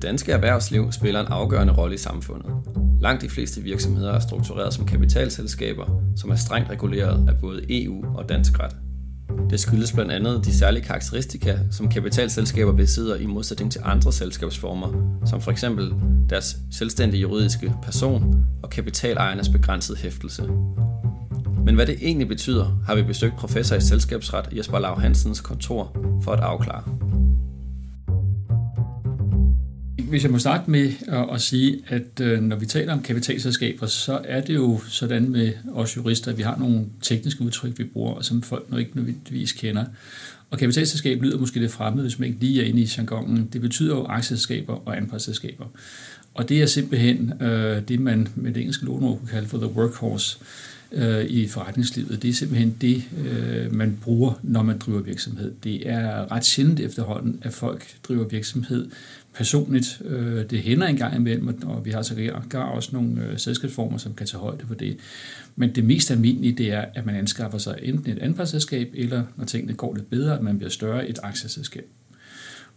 Det danske erhvervsliv spiller en afgørende rolle i samfundet. Langt de fleste virksomheder er struktureret som kapitalselskaber, som er strengt reguleret af både EU og dansk ret. Det skyldes blandt andet de særlige karakteristika, som kapitalselskaber besidder i modsætning til andre selskabsformer, som for eksempel deres selvstændige juridiske person og kapitalejernes begrænsede hæftelse. Men hvad det egentlig betyder, har vi besøgt professor i selskabsret Jesper Lav Hansens kontor for at afklare. Hvis jeg må starte med at sige, at øh, når vi taler om kapitalselskaber, så er det jo sådan med os jurister, at vi har nogle tekniske udtryk, vi bruger, som folk nok ikke nødvendigvis kender. Og kapitalselskab lyder måske lidt fremmed, hvis man ikke lige er inde i jargonen. Det betyder jo aktieselskaber og anpartsselskaber. Og det er simpelthen øh, det, man med det engelske låneord kunne kalde for the workhorse øh, i forretningslivet. Det er simpelthen det, øh, man bruger, når man driver virksomhed. Det er ret sjældent efterhånden, at folk driver virksomhed personligt. Øh, det hænder en gang imellem, og vi har så også nogle øh, selskabsformer, som kan tage højde for det. Men det mest almindelige, det er, at man anskaffer sig enten et anpartsselskab, eller når tingene går lidt bedre, at man bliver større, et aktieselskab.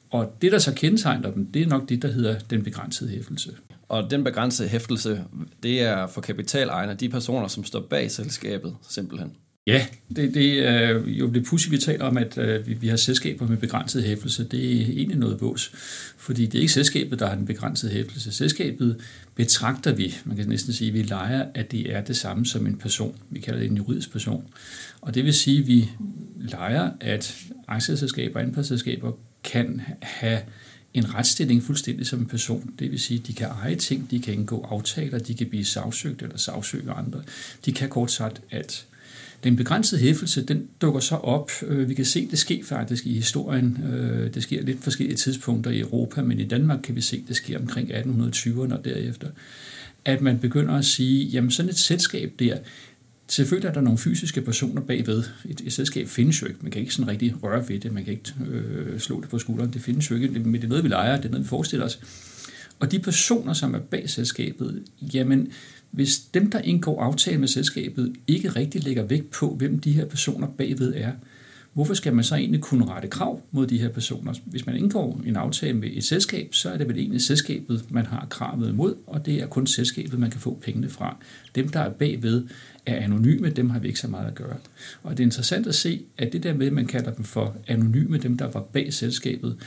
Og det, der så kendetegner dem, det er nok det, der hedder den begrænsede hæftelse. Og den begrænsede hæftelse, det er for kapitalejerne, de personer, som står bag selskabet, simpelthen. Ja, det, det er jo det pudsige, vi taler om, at øh, vi, vi har selskaber med begrænset hæftelse. Det er egentlig noget vås, fordi det er ikke selskabet, der har den begrænsede hæftelse. Selskabet betragter vi, man kan næsten sige, at vi leger, at det er det samme som en person. Vi kalder det en juridisk person. Og det vil sige, at vi leger, at aktieselskaber og anpartsselskaber kan have en retsstilling fuldstændig som en person. Det vil sige, at de kan eje ting, de kan indgå aftaler, de kan blive sagsøgt eller sagsøge andre. De kan kort sagt alt. Den begrænsede hæfelse, den dukker så op. Øh, vi kan se, det sker faktisk i historien. Øh, det sker lidt forskellige tidspunkter i Europa, men i Danmark kan vi se, det sker omkring 1820'erne og derefter. At man begynder at sige, jamen sådan et selskab der, Selvfølgelig er der nogle fysiske personer bagved. Et, et selskab findes jo ikke. Man kan ikke sådan rigtig røre ved det. Man kan ikke øh, slå det på skulderen. Det findes jo ikke. Men det er noget, vi leger. Det er noget, vi forestiller os. Og de personer, som er bag selskabet, jamen, hvis dem, der indgår aftale med selskabet, ikke rigtig lægger vægt på, hvem de her personer bagved er, hvorfor skal man så egentlig kunne rette krav mod de her personer? Hvis man indgår en aftale med et selskab, så er det vel egentlig selskabet, man har kravet imod, og det er kun selskabet, man kan få pengene fra. Dem, der er bagved, er anonyme, dem har vi ikke så meget at gøre. Og det er interessant at se, at det der med, at man kalder dem for anonyme, dem der var bag selskabet,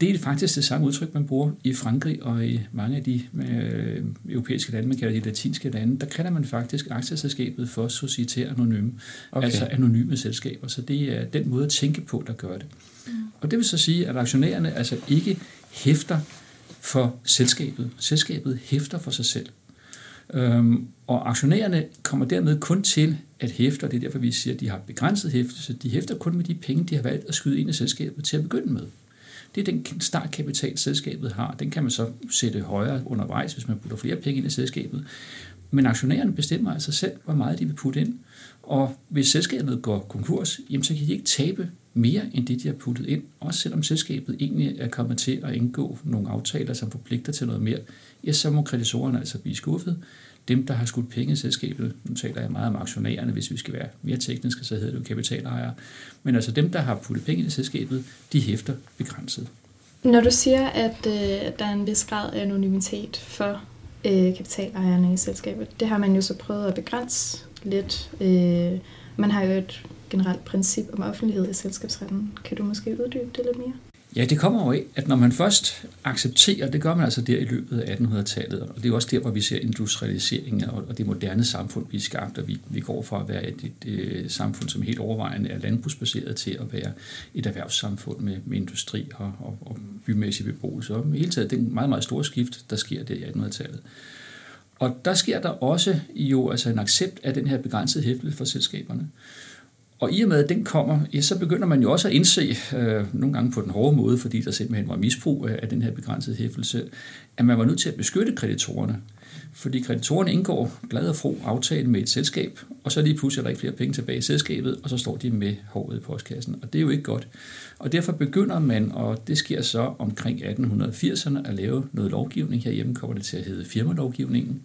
det er faktisk det samme udtryk, man bruger i Frankrig og i mange af de øh, europæiske lande, man kalder de latinske lande. Der kalder man faktisk aktieselskabet for societære anonyme, okay. altså anonyme selskaber. Så det er den måde at tænke på, der gør det. Mm. Og det vil så sige, at aktionærerne altså ikke hæfter for selskabet. Selskabet hæfter for sig selv. Øhm, og aktionærerne kommer dermed kun til at hæfte, og det er derfor, vi siger, at de har begrænset hæftelse. De hæfter kun med de penge, de har valgt at skyde ind i selskabet til at begynde med. Det er den startkapital, selskabet har. Den kan man så sætte højere undervejs, hvis man putter flere penge ind i selskabet. Men aktionærerne bestemmer altså selv, hvor meget de vil putte ind. Og hvis selskabet går konkurs, jamen så kan de ikke tabe mere end det, de har puttet ind. Også selvom selskabet egentlig er kommet til at indgå nogle aftaler, som forpligter til noget mere, ja, så må kreditorerne altså blive skuffet. Dem, der har skudt penge i selskabet, nu taler jeg meget om aktionærerne, hvis vi skal være mere tekniske, så hedder det jo kapitalejere. Men altså dem, der har puttet penge i selskabet, de hæfter begrænset. Når du siger, at øh, der er en vis grad af anonymitet for øh, kapitalejerne i selskabet, det har man jo så prøvet at begrænse lidt. Øh, man har jo et generelt princip om offentlighed i selskabsretten. Kan du måske uddybe det lidt mere? Ja, det kommer jo af, at når man først accepterer, det gør man altså der i løbet af 1800-tallet, og det er også der, hvor vi ser industrialiseringen og det moderne samfund, vi er skabt, og vi, vi går fra at være et, et, et samfund, som helt overvejende er landbrugsbaseret, til at være et erhvervssamfund med, med industri og, og, og bymæssig beboelse. Og i hele taget, det er en meget, meget stor skift, der sker der i 1800-tallet. Og der sker der også jo altså en accept af den her begrænsede hæftelse for selskaberne. Og i og med, at den kommer, ja, så begynder man jo også at indse, øh, nogle gange på den hårde måde, fordi der simpelthen var misbrug af, af den her begrænsede hæftelse, at man var nødt til at beskytte kreditorerne. Fordi kreditorerne indgår glad og fro aftale med et selskab, og så lige pludselig er der ikke flere penge tilbage i selskabet, og så står de med håret i postkassen. Og det er jo ikke godt. Og derfor begynder man, og det sker så omkring 1880'erne, at lave noget lovgivning. Herhjemme kommer det til at hedde firmalovgivningen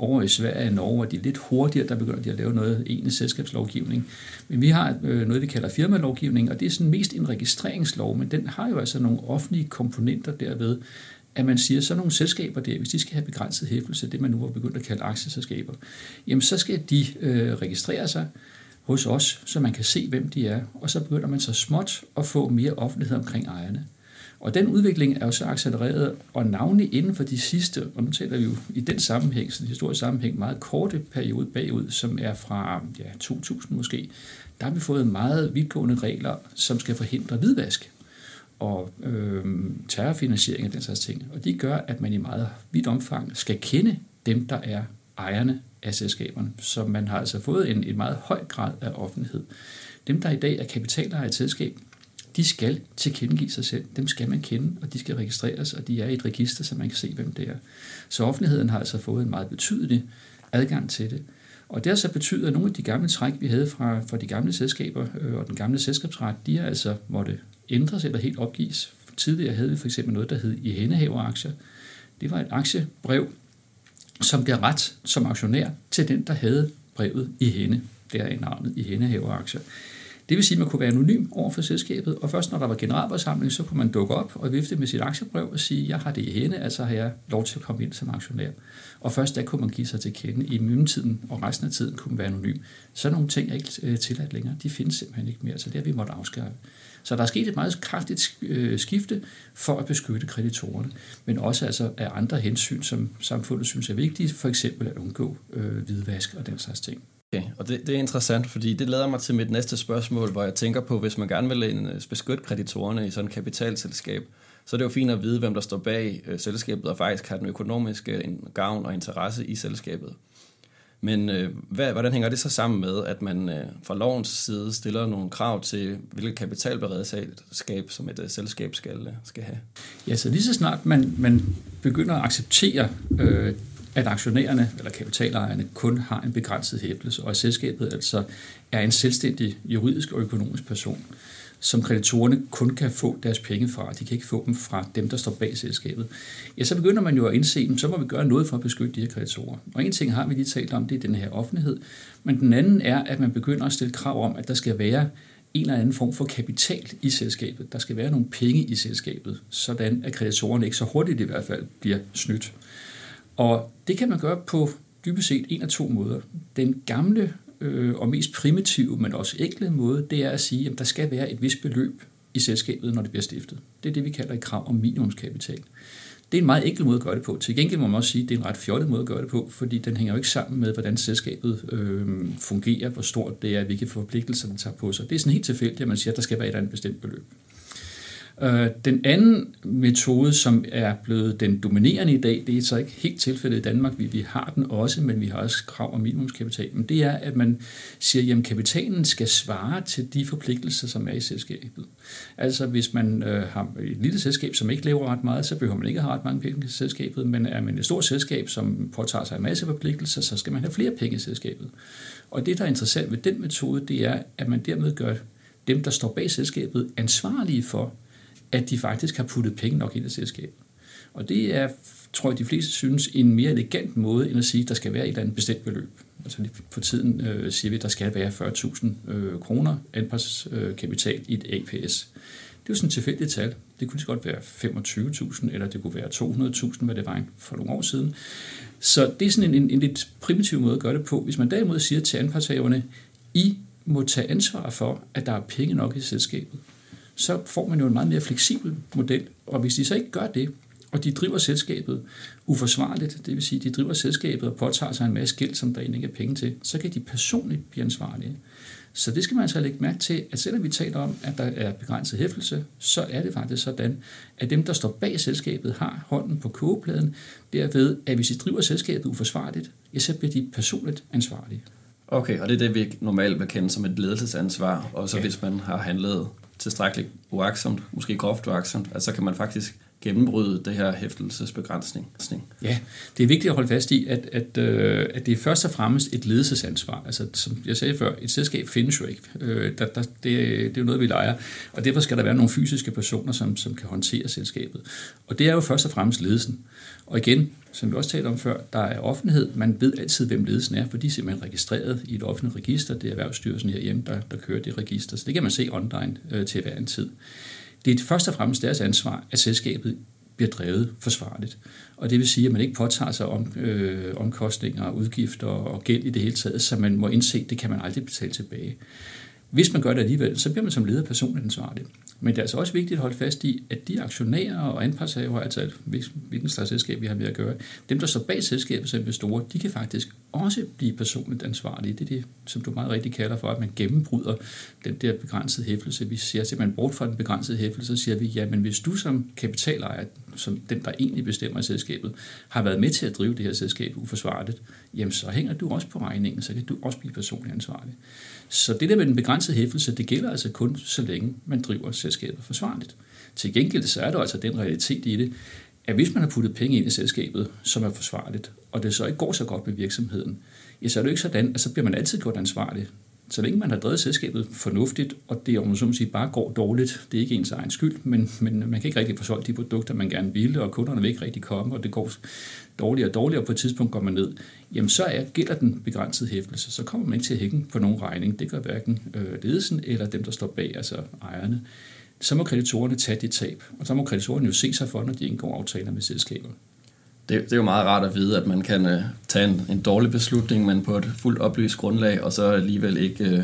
over i Sverige og Norge, og de er lidt hurtigere, der begynder de at lave noget egentlig selskabslovgivning. Men vi har øh, noget, vi kalder firmalovgivning, og det er sådan mest en registreringslov, men den har jo altså nogle offentlige komponenter derved, at man siger, så nogle selskaber der, hvis de skal have begrænset hæftelse, det man nu har begyndt at kalde aktieselskaber, jamen så skal de øh, registrere sig hos os, så man kan se, hvem de er, og så begynder man så småt at få mere offentlighed omkring ejerne. Og den udvikling er jo så accelereret, og navnlig inden for de sidste, og nu taler vi jo i den sammenhæng, sådan en historisk sammenhæng, meget korte periode bagud, som er fra ja, 2000 måske, der har vi fået meget vidtgående regler, som skal forhindre hvidvask og øh, terrorfinansiering og den slags ting. Og de gør, at man i meget vidt omfang skal kende dem, der er ejerne af selskaberne. Så man har altså fået en, en meget høj grad af offentlighed. Dem, der i dag er kapitalejere i et selskab, de skal tilkendegive sig selv. Dem skal man kende, og de skal registreres, og de er i et register, så man kan se, hvem det er. Så offentligheden har altså fået en meget betydelig adgang til det. Og det har så betydet, at nogle af de gamle træk, vi havde fra, fra de gamle selskaber øh, og den gamle selskabsret, de har altså måtte ændres eller helt opgives. Tidligere havde vi for eksempel noget, der hed i hændehaveraktier. Det var et aktiebrev, som gav ret som aktionær til den, der havde brevet i hende. Det er navnet i hændehaveraktier. Det vil sige, at man kunne være anonym over for selskabet, og først når der var generalforsamling, så kunne man dukke op og vifte med sit aktiebrev og sige, jeg har det i hende, altså har jeg lov til at komme ind som aktionær. Og først da kunne man give sig til kende. I mellemtiden og resten af tiden kunne man være anonym. Så nogle ting er ikke øh, tilladt længere. De findes simpelthen ikke mere, så det har vi måtte afskaffe. Så der er sket et meget kraftigt øh, skifte for at beskytte kreditorerne, men også altså af andre hensyn, som samfundet synes er vigtige, for eksempel at undgå øh, hvidvask og den slags ting. Okay, og det, det er interessant, fordi det leder mig til mit næste spørgsmål, hvor jeg tænker på, hvis man gerne vil øh, beskytte kreditorerne i sådan et kapitalselskab, så er det jo fint at vide, hvem der står bag øh, selskabet og faktisk har den økonomiske øh, gavn og interesse i selskabet. Men øh, hvad, hvordan hænger det så sammen med, at man øh, fra lovens side stiller nogle krav til, hvilket kapitalberedskab, som et øh, selskab skal, øh, skal have? Ja, så lige så snart man, man begynder at acceptere, øh, at aktionærerne eller kapitalejerne kun har en begrænset hæftelse, og at selskabet altså er en selvstændig juridisk og økonomisk person, som kreditorerne kun kan få deres penge fra. De kan ikke få dem fra dem, der står bag selskabet. Ja, så begynder man jo at indse, at så må vi gøre noget for at beskytte de her kreditorer. Og en ting har vi lige talt om, det er den her offentlighed. Men den anden er, at man begynder at stille krav om, at der skal være en eller anden form for kapital i selskabet. Der skal være nogle penge i selskabet, sådan at kreditorerne ikke så hurtigt i hvert fald bliver snydt. Og det kan man gøre på dybest set en af to måder. Den gamle øh, og mest primitive, men også enkle måde, det er at sige, at der skal være et vist beløb i selskabet, når det bliver stiftet. Det er det, vi kalder et krav om minimumskapital. Det er en meget enkel måde at gøre det på. Til gengæld må man også sige, at det er en ret fjollet måde at gøre det på, fordi den hænger jo ikke sammen med, hvordan selskabet øh, fungerer, hvor stort det er, hvilke forpligtelser den tager på sig. Det er sådan helt tilfældigt, at man siger, at der skal være et eller andet bestemt beløb. Øh, den anden metode, som er blevet den dominerende i dag, det er så ikke helt tilfældet i Danmark, vi, vi har den også, men vi har også krav om minimumskapital, men det er, at man siger, at kapitalen skal svare til de forpligtelser, som er i selskabet. Altså hvis man øh, har et lille selskab, som ikke lever ret meget, så behøver man ikke have ret mange penge i selskabet, men er man et stort selskab, som påtager sig en masse forpligtelser, så skal man have flere penge i selskabet. Og det, der er interessant ved den metode, det er, at man dermed gør dem, der står bag selskabet, ansvarlige for, at de faktisk har puttet penge nok ind i selskabet. Og det er, tror jeg, de fleste synes, en mere elegant måde, end at sige, at der skal være et eller andet bestemt beløb. Altså for tiden øh, siger vi, at der skal være 40.000 øh, kroner anpartskapital øh, i et APS. Det er jo sådan et tilfældigt tal. Det kunne godt være 25.000, eller det kunne være 200.000, hvad det var for nogle år siden. Så det er sådan en, en, en lidt primitiv måde at gøre det på. Hvis man derimod siger til anpartshaverne, I må tage ansvar for, at der er penge nok i selskabet så får man jo en meget mere fleksibel model. Og hvis de så ikke gør det, og de driver selskabet uforsvarligt, det vil sige, de driver selskabet og påtager sig en masse gæld, som der ikke er penge til, så kan de personligt blive ansvarlige. Så det skal man altså lægge mærke til, at selvom vi taler om, at der er begrænset hæftelse, så er det faktisk sådan, at dem, der står bag selskabet, har hånden på kogepladen, derved, at hvis de driver selskabet uforsvarligt, ja, så bliver de personligt ansvarlige. Okay, og det er det, vi normalt vil kende som et ledelsesansvar, og så ja. hvis man har handlet tilstrækkeligt uaksomt, måske groft uaksomt, at så kan man faktisk gennembryde det her hæftelsesbegrænsning. Ja, det er vigtigt at holde fast i, at, at, øh, at det er først og fremmest et ledelsesansvar. Altså, som jeg sagde før, et selskab findes jo ikke. Øh, der, der, det, det er jo noget, vi leger, og derfor skal der være nogle fysiske personer, som, som kan håndtere selskabet. Og det er jo først og fremmest ledelsen. Og igen, som vi også talte om før, der er offentlighed. Man ved altid, hvem ledelsen er, for de er simpelthen registreret i et offentligt register. Det er Erhvervsstyrelsen herhjemme, der, der kører det register. Så det kan man se online øh, til hver en tid. Det er først og fremmest deres ansvar, at selskabet bliver drevet forsvarligt. Og det vil sige, at man ikke påtager sig om, øh, omkostninger, udgifter og gæld i det hele taget, så man må indse, at det kan man aldrig betale tilbage. Hvis man gør det alligevel, så bliver man som leder personligt ansvarlig. Men det er altså også vigtigt at holde fast i, at de aktionærer og anpartshavere, altså hvilken slags selskab vi har med at gøre, dem der står bag selskabet som investorer, de kan faktisk også blive personligt ansvarlige. Det er det, som du meget rigtigt kalder for, at man gennembryder den der begrænsede hæftelse. Vi ser simpelthen bort fra den begrænsede hæftelse, så siger vi, ja, men hvis du som kapitalejer, som den, der egentlig bestemmer i selskabet, har været med til at drive det her selskab uforsvarligt, jamen så hænger du også på regningen, så kan du også blive personligt ansvarlig. Så det der med den begrænsede hæftelse, det gælder altså kun så længe man driver selskabet forsvarligt. Til gengæld så er der altså den realitet i det, at hvis man har puttet penge ind i selskabet, som er forsvarligt, og det så ikke går så godt med virksomheden, ja, så er det jo ikke sådan, at så bliver man altid gjort ansvarlig. Så længe man har drevet selskabet fornuftigt, og det om man så sige, bare går dårligt, det er ikke ens egen skyld, men, men man kan ikke rigtig få solgt de produkter, man gerne ville, og kunderne vil ikke rigtig komme, og det går dårligere og dårligere, og på et tidspunkt går man ned, jamen så er, gælder den begrænsede hæftelse. Så kommer man ikke til at hænge på nogen regning. Det gør hverken øh, ledelsen eller dem, der står bag, altså ejerne. Så må kreditorerne tage det tab, og så må kreditorerne jo se sig for, når de indgår aftaler med selskaber. Det, det er jo meget rart at vide, at man kan øh, tage en, en dårlig beslutning, men på et fuldt oplyst grundlag, og så alligevel ikke øh,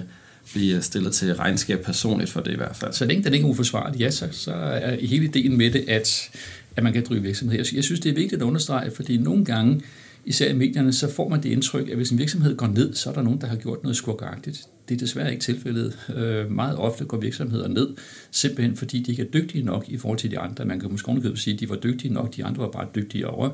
blive øh, stillet til regnskab personligt for det i hvert fald. Så længe den ikke er uforsvarlig, ja, så, så er hele ideen med det, at, at man kan drive virksomhed. Jeg synes, det er vigtigt at understrege, fordi nogle gange, især i medierne, så får man det indtryk, at hvis en virksomhed går ned, så er der nogen, der har gjort noget skurkagtigt. Det er desværre ikke tilfældet. Øh, meget ofte går virksomheder ned, simpelthen fordi de ikke er dygtige nok i forhold til de andre. Man kan måske sige, at de var dygtige nok, de andre var bare dygtige over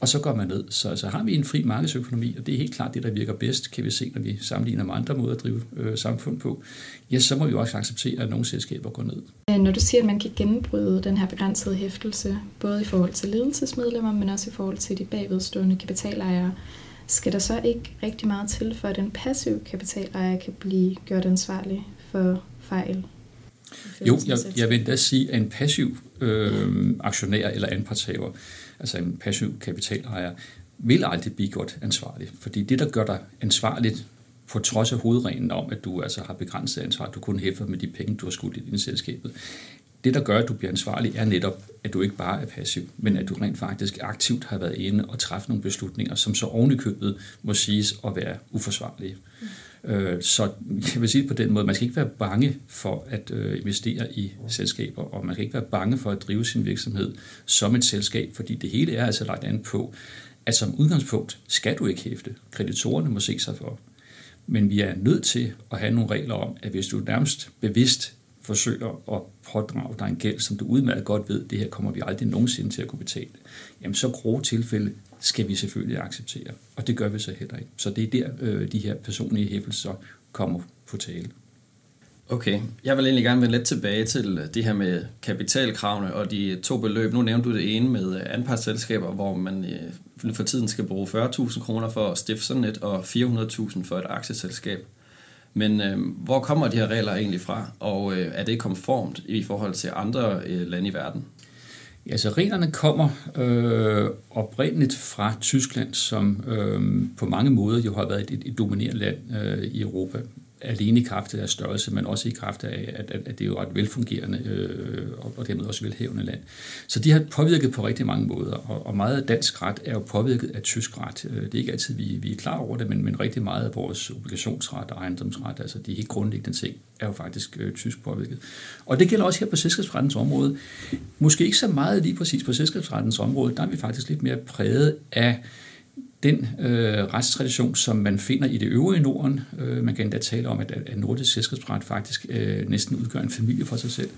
og så går man ned. Så altså, har vi en fri markedsøkonomi, og det er helt klart det, der virker bedst, kan vi se, når vi sammenligner med andre måder at drive øh, samfund på, ja, så må vi også acceptere, at nogle selskaber går ned. Øh, når du siger, at man kan gennembryde den her begrænsede hæftelse, både i forhold til ledelsesmedlemmer, men også i forhold til de bagvedstående kapitalejere, skal der så ikke rigtig meget til, for at den passive kapitalejer kan blive gjort ansvarlig for fejl? Jo, jeg, jeg vil da sige, at en passiv øh, aktionær eller anpartshaver, altså en passiv kapitalejer, vil aldrig blive godt ansvarlig. Fordi det, der gør dig ansvarligt, på trods af hovedreglen om, at du altså har begrænset ansvar, at du kun hæfter med de penge, du har skudt i din selskabet. Det, der gør, at du bliver ansvarlig, er netop, at du ikke bare er passiv, men at du rent faktisk aktivt har været inde og træffe nogle beslutninger, som så ovenikøbet må siges at være uforsvarlige. Mm. Øh, så jeg vil sige det på den måde, man skal ikke være bange for at øh, investere i selskaber, og man skal ikke være bange for at drive sin virksomhed som et selskab, fordi det hele er altså lagt an på, at som udgangspunkt skal du ikke hæfte. Kreditorerne må se sig for. Men vi er nødt til at have nogle regler om, at hvis du nærmest bevidst forsøger at pådrage dig en gæld, som du udmærket godt ved, det her kommer vi aldrig nogensinde til at kunne betale, jamen så grove tilfælde skal vi selvfølgelig acceptere. Og det gør vi så heller ikke. Så det er der, øh, de her personlige hæftelser kommer på tale. Okay, jeg vil egentlig gerne vende lidt tilbage til øh, det her med kapitalkravene og de to beløb. Nu nævnte du det ene med øh, anpartsselskaber, hvor man øh, for tiden skal bruge 40.000 kroner for at stifte sådan et, og 400.000 for et aktieselskab. Men øh, hvor kommer de her regler egentlig fra, og øh, er det konformt i forhold til andre øh, lande i verden? Ja, så reglerne kommer øh, oprindeligt fra Tyskland, som øh, på mange måder jo har været et, et dominerende land øh, i Europa alene i kraft af deres størrelse, men også i kraft af, at, at, at det er jo ret velfungerende øh, og dermed også velhævende land. Så de har påvirket på rigtig mange måder, og, og meget af dansk ret er jo påvirket af tysk ret. Øh, det er ikke altid, vi, vi er klar over det, men, men rigtig meget af vores obligationsret og ejendomsret, altså de helt grundlæggende ting, er jo faktisk øh, tysk påvirket. Og det gælder også her på selskabsrettens område. Måske ikke så meget lige præcis på selskabsrettens område, der er vi faktisk lidt mere præget af den øh, retstradition, som man finder i det øvrige Norden. Øh, man kan endda tale om, at, at nordisk selskabsret faktisk øh, næsten udgør en familie for sig selv.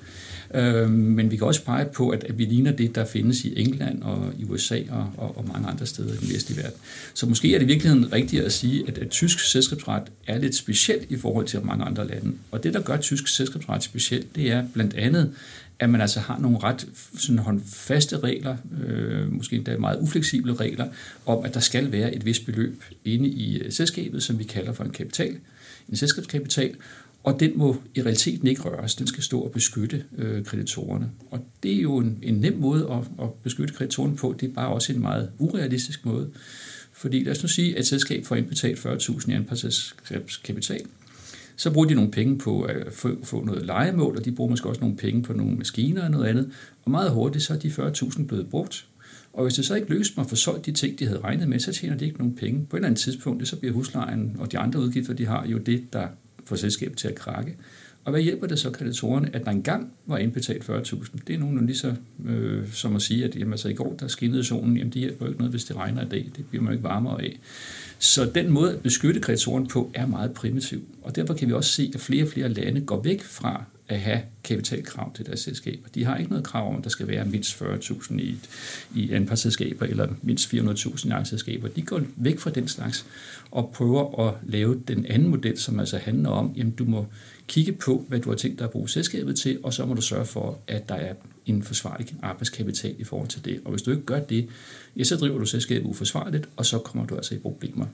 Øh, men vi kan også pege på, at, at vi ligner det, der findes i England og i USA og, og, og mange andre steder i den vestlige verden. Så måske er det i virkeligheden rigtigt at sige, at, at tysk selskabsret er lidt specielt i forhold til mange andre lande. Og det, der gør tysk selskabsret specielt, det er blandt andet, at man altså har nogle ret sådan håndfaste regler, øh, måske endda meget ufleksible regler, om at der skal være et vist beløb inde i øh, selskabet, som vi kalder for en kapital, en selskabskapital, og den må i realiteten ikke røres. Den skal stå og beskytte øh, kreditorerne. Og det er jo en, en nem måde at, at beskytte kreditorerne på. Det er bare også en meget urealistisk måde. Fordi lad os nu sige, at et selskab får indbetalt 40.000 i anpartselskabskapital så bruger de nogle penge på at få, få noget legemål, og de bruger måske også nogle penge på nogle maskiner og noget andet. Og meget hurtigt så er de 40.000 blevet brugt. Og hvis det så ikke lykkes mig at få solgt de ting, de havde regnet med, så tjener de ikke nogen penge. På et eller andet tidspunkt, så bliver huslejen og de andre udgifter, de har, jo det, der får selskabet til at krakke. Og hvad hjælper det så kreditorerne, at der engang var indbetalt 40.000? Det er nogen lige så øh, som at sige, at jamen, altså, i går der skinnede solen, jamen det hjælper jo ikke noget, hvis det regner i dag. Det bliver man jo ikke varmere af. Så den måde at beskytte kreditoren på er meget primitiv. Og derfor kan vi også se, at flere og flere lande går væk fra at have kapitalkrav til deres selskaber. De har ikke noget krav om, at der skal være mindst 40.000 i, i anpartsselskaber eller mindst 400.000 i aktieselskaber. De går væk fra den slags og prøver at lave den anden model, som altså handler om, jamen du må kigge på, hvad du har tænkt dig at bruge selskabet til, og så må du sørge for, at der er en forsvarlig arbejdskapital i forhold til det. Og hvis du ikke gør det, ja, så driver du selskabet uforsvarligt, og så kommer du altså i problemer.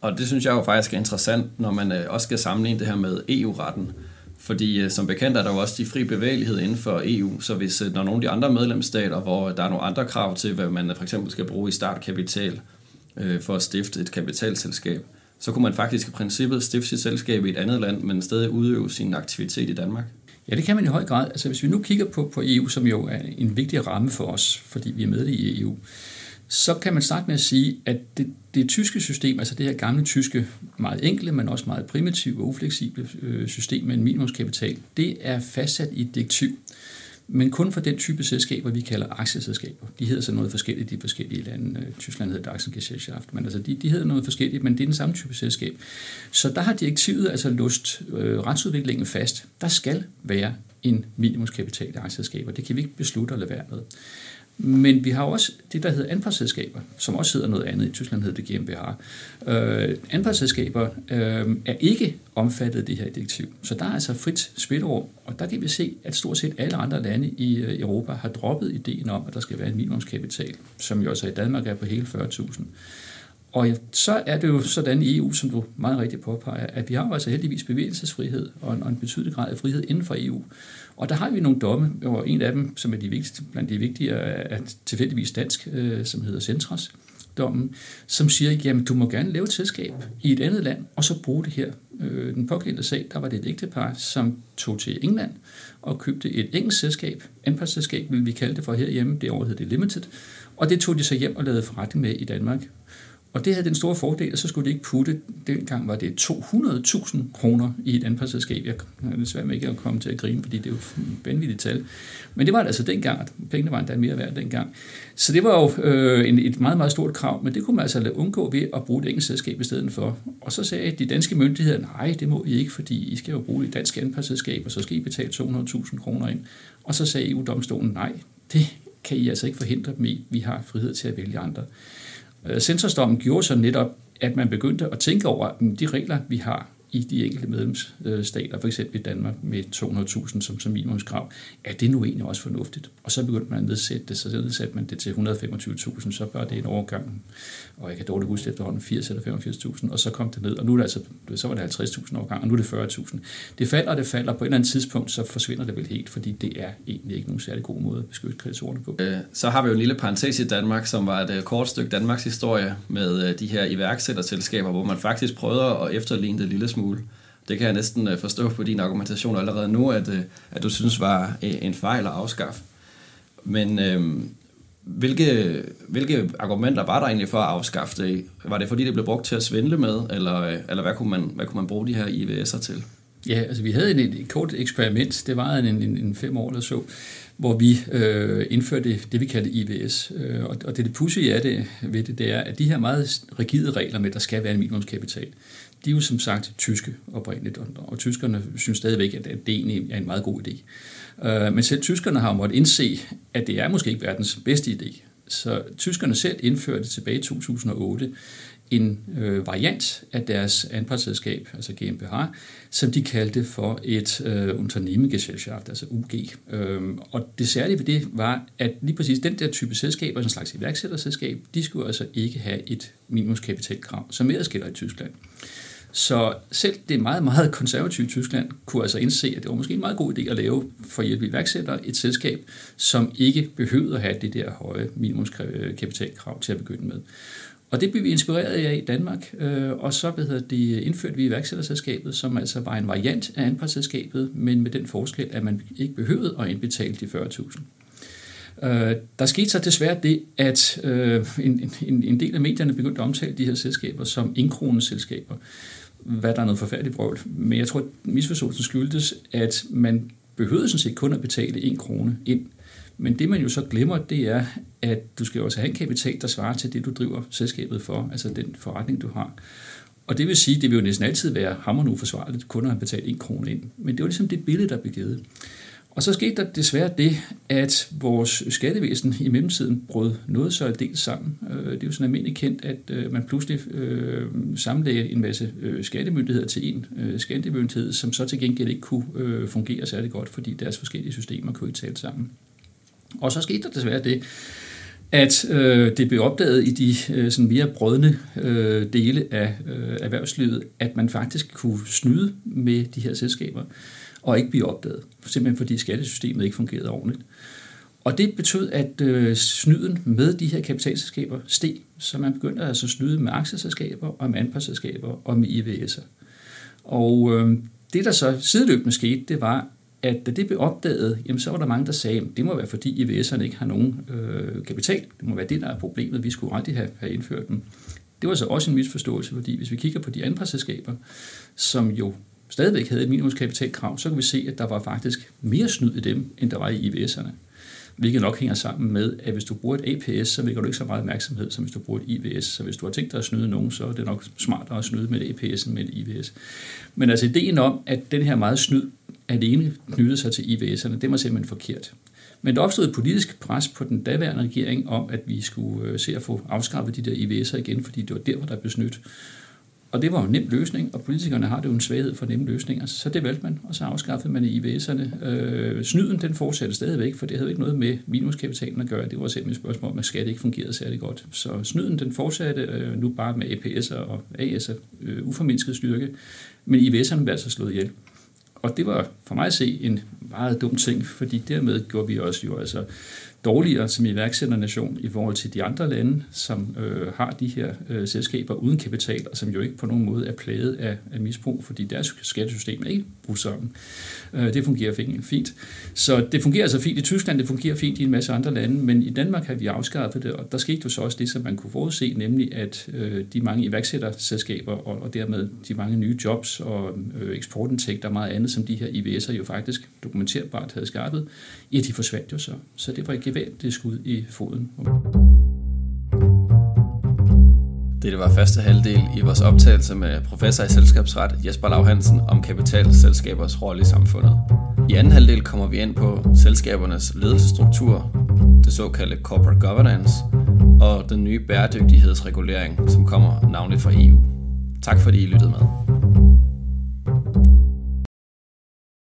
Og det synes jeg jo faktisk er interessant, når man øh, også skal sammenligne det her med EU-retten. Fordi øh, som bekendt er der jo også de fri bevægelighed inden for EU, så hvis øh, der er nogle af de andre medlemsstater, hvor der er nogle andre krav til, hvad man for eksempel skal bruge i startkapital for at stifte et kapitalselskab, så kunne man faktisk i princippet stifte sit selskab i et andet land, men stadig udøve sin aktivitet i Danmark. Ja, det kan man i høj grad. Altså hvis vi nu kigger på, på EU, som jo er en vigtig ramme for os, fordi vi er med i EU, så kan man starte med at sige, at det, det tyske system, altså det her gamle tyske, meget enkle, men også meget primitive og ufleksible øh, system med en minimumskapital, det er fastsat i et direktiv men kun for den type selskaber, vi kalder aktieselskaber. De hedder så noget forskelligt i de forskellige lande. Øh, Tyskland hedder Aktiengesellschaft, men altså de, de hedder noget forskelligt, men det er den samme type selskab. Så der har direktivet altså lust øh, retsudviklingen fast. Der skal være en minimumskapital i aktieselskaber. Det kan vi ikke beslutte at lade være med. Men vi har også det, der hedder anpartsselskaber, som også hedder noget andet. I Tyskland hedder det GmbH. Øh, anpartsselskaber øh, er ikke omfattet af det her direktiv. Så der er altså frit spilrum, og der kan vi se, at stort set alle andre lande i øh, Europa har droppet ideen om, at der skal være en minimumskapital, som jo altså i Danmark er på hele 40.000. Og så er det jo sådan i EU, som du meget rigtigt påpeger, at vi har altså heldigvis bevægelsesfrihed og en, og en betydelig grad af frihed inden for EU. Og der har vi nogle domme, og en af dem, som er de vigtigste, blandt de vigtige, er tilfældigvis dansk, øh, som hedder Centras dommen, som siger, jamen du må gerne lave et selskab i et andet land, og så bruge det her. Øh, den pågældende sag, der var det et ægtepar, som tog til England og købte et engelsk selskab, anpartsselskab vil vi kalde det for herhjemme, det hed det Limited, og det tog de så hjem og lavede forretning med i Danmark. Og det havde den store fordel, at så skulle de ikke putte, dengang var det 200.000 kroner i et anpartsselskab. Jeg er desværre med ikke at komme til at grine, fordi det er jo vanvittigt tal. Men det var det altså dengang, at pengene var endda mere værd dengang. Så det var jo øh, en, et meget, meget stort krav, men det kunne man altså lade undgå ved at bruge et engelsk selskab i stedet for. Og så sagde de danske myndigheder, nej, det må I ikke, fordi I skal jo bruge et dansk anpartsselskab, og så skal I betale 200.000 kroner ind. Og så sagde EU-domstolen, nej, det kan I altså ikke forhindre dem i. Vi har frihed til at vælge andre. Øh, censorsdommen gjorde så netop, at man begyndte at tænke over mm, de regler, vi har i de enkelte medlemsstater, for eksempel i Danmark med 200.000 som, som minimumskrav, er det nu egentlig også fornuftigt? Og så begyndte man at nedsætte det, så nedsatte man det til 125.000, så bør det en overgang, og jeg kan dårligt huske efterhånden 80 eller 85.000, og så kom det ned, og nu er det altså, så var det 50.000 overgang, og nu er det 40.000. Det falder, og det falder, på et eller andet tidspunkt, så forsvinder det vel helt, fordi det er egentlig ikke nogen særlig god måde at beskytte kreditorerne på. Øh, så har vi jo en lille parentes i Danmark, som var et øh, kort stykke Danmarks historie med øh, de her iværksætterselskaber, hvor man faktisk prøvede at efterligne det lille smule smule. Det kan jeg næsten øh, forstå på din argumentation allerede nu, at, øh, at du synes var øh, en fejl at afskaffe. Men øhm, hvilke, hvilke argumenter var der egentlig for at afskaffe det? Var det fordi, det blev brugt til at svindle med, eller, eller hvad, kunne man, hvad kunne man bruge de her IVS'er til? Ja, altså vi havde en, et kort eksperiment, det var en, en, en fem år eller så, hvor vi øh, indførte det, vi kaldte IVS. Øh, og, og det, det pudsige er det ved det, det er, at de her meget rigide regler med, at der skal være en minimumskapital, de er jo som sagt tyske oprindeligt, og, og tyskerne synes stadigvæk, at det egentlig er en meget god idé. Øh, men selv tyskerne har måttet indse, at det er måske ikke verdens bedste idé. Så tyskerne selv indførte tilbage i 2008 en øh, variant af deres anpartsselskab, altså GmbH, som de kaldte for et øh, Unternehmengesellschaft, altså UG. Øhm, og det særlige ved det var, at lige præcis den der type selskaber, sådan en slags iværksætterselskab, de skulle altså ikke have et minimumskapitalkrav, som ellers gælder i Tyskland. Så selv det meget, meget konservative Tyskland kunne altså indse, at det var måske en meget god idé at lave for hjælp iværksættere et selskab, som ikke behøvede at have det der høje minimumskapitalkrav til at begynde med. Og det blev vi inspireret af i Danmark, øh, og så hvad hedder det, indførte vi iværksætterselskabet, som altså var en variant af anpartsselskabet, men med den forskel, at man ikke behøvede at indbetale de 40.000. Øh, der skete så desværre det, at øh, en, en, en del af medierne begyndte at omtale de her selskaber som indkroneselskaber, hvad der er noget forfærdeligt vrøvl. Men jeg tror, at misforståelsen skyldtes, at man behøvede sådan set kun at betale en krone ind. Men det man jo så glemmer, det er, at du skal også have en kapital, der svarer til det, du driver selskabet for, altså den forretning, du har. Og det vil sige, det vil jo næsten altid være hammerende uforsvarligt, kun at have betalt en krone ind. Men det var ligesom det billede, der blev givet. Og så skete der desværre det, at vores skattevæsen i mellemtiden brød noget så dels sammen. Øh, det er jo sådan almindeligt kendt, at øh, man pludselig øh, samlede en masse skattemyndigheder til en skattemyndighed, som så til gengæld ikke kunne fungere særlig godt, fordi deres forskellige systemer kunne ikke tale sammen. Og så skete der desværre det, at øh, det blev opdaget i de øh, sådan mere brødne øh, dele af øh, erhvervslivet, at man faktisk kunne snyde med de her selskaber og ikke blive opdaget, simpelthen fordi skattesystemet ikke fungerede ordentligt. Og det betød, at øh, snyden med de her kapitalselskaber steg, så man begyndte altså at snyde med aktieselskaber og med anpartsselskaber og med IVS'er. Og øh, det, der så sideløbende skete, det var, at da det blev opdaget, jamen, så var der mange, der sagde, at det må være fordi IVS'erne ikke har nogen øh, kapital. Det må være det, der er problemet. Vi skulle aldrig have, have indført dem. Det var så også en misforståelse, fordi hvis vi kigger på de anpartsselskaber, som jo stadigvæk havde et minimumskapitalkrav, så kan vi se, at der var faktisk mere snyd i dem, end der var i IVS'erne. Hvilket nok hænger sammen med, at hvis du bruger et APS, så vækker du ikke så meget opmærksomhed, som hvis du bruger et IVS. Så hvis du har tænkt dig at snyde nogen, så er det nok smartere at snyde med et APS end med et IVS. Men altså ideen om, at den her meget snyd alene knyttede sig til IVS'erne, det var simpelthen forkert. Men der opstod et politisk pres på den daværende regering om, at vi skulle øh, se at få afskaffet de der IVS'er igen, fordi det var der, hvor der blev snydt. Og det var jo en nem løsning, og politikerne har det jo en svaghed for nemme løsninger, så det valgte man, og så afskaffede man IVS'erne. Øh, snyden den fortsatte stadigvæk, for det havde ikke noget med minuskapitalen at gøre, det var simpelthen et spørgsmål om, at skat ikke fungerede særlig godt. Så snyden den fortsatte øh, nu bare med APS'er og AS'er, øh, uformindsket styrke, men IVS'erne blev altså slået ihjel. Og det var for mig at se en meget dum ting, fordi dermed gjorde vi også jo altså dårligere som iværksætternation i forhold til de andre lande, som øh, har de her øh, selskaber uden kapital, og som jo ikke på nogen måde er plaget af, af misbrug, fordi deres skattesystem er ikke brugt sammen. Øh, det fungerer fint. Så det fungerer altså fint i Tyskland, det fungerer fint i en masse andre lande, men i Danmark har vi afskaffet det, og der skete jo så også det, som man kunne forudse, nemlig at øh, de mange iværksætterselskaber, og, og dermed de mange nye jobs og øh, eksportindtægter og meget andet, som de her IVS'er jo faktisk dokumenterbart havde skaffet, ja, de forsvandt jo så. Så det var et gevaldigt skud i foden. Det var første halvdel i vores optagelse med professor i selskabsret Jesper Lav Hansen om kapitalselskabers rolle i samfundet. I anden halvdel kommer vi ind på selskabernes ledelsesstruktur, det såkaldte corporate governance, og den nye bæredygtighedsregulering, som kommer navnligt fra EU. Tak fordi I lyttede med.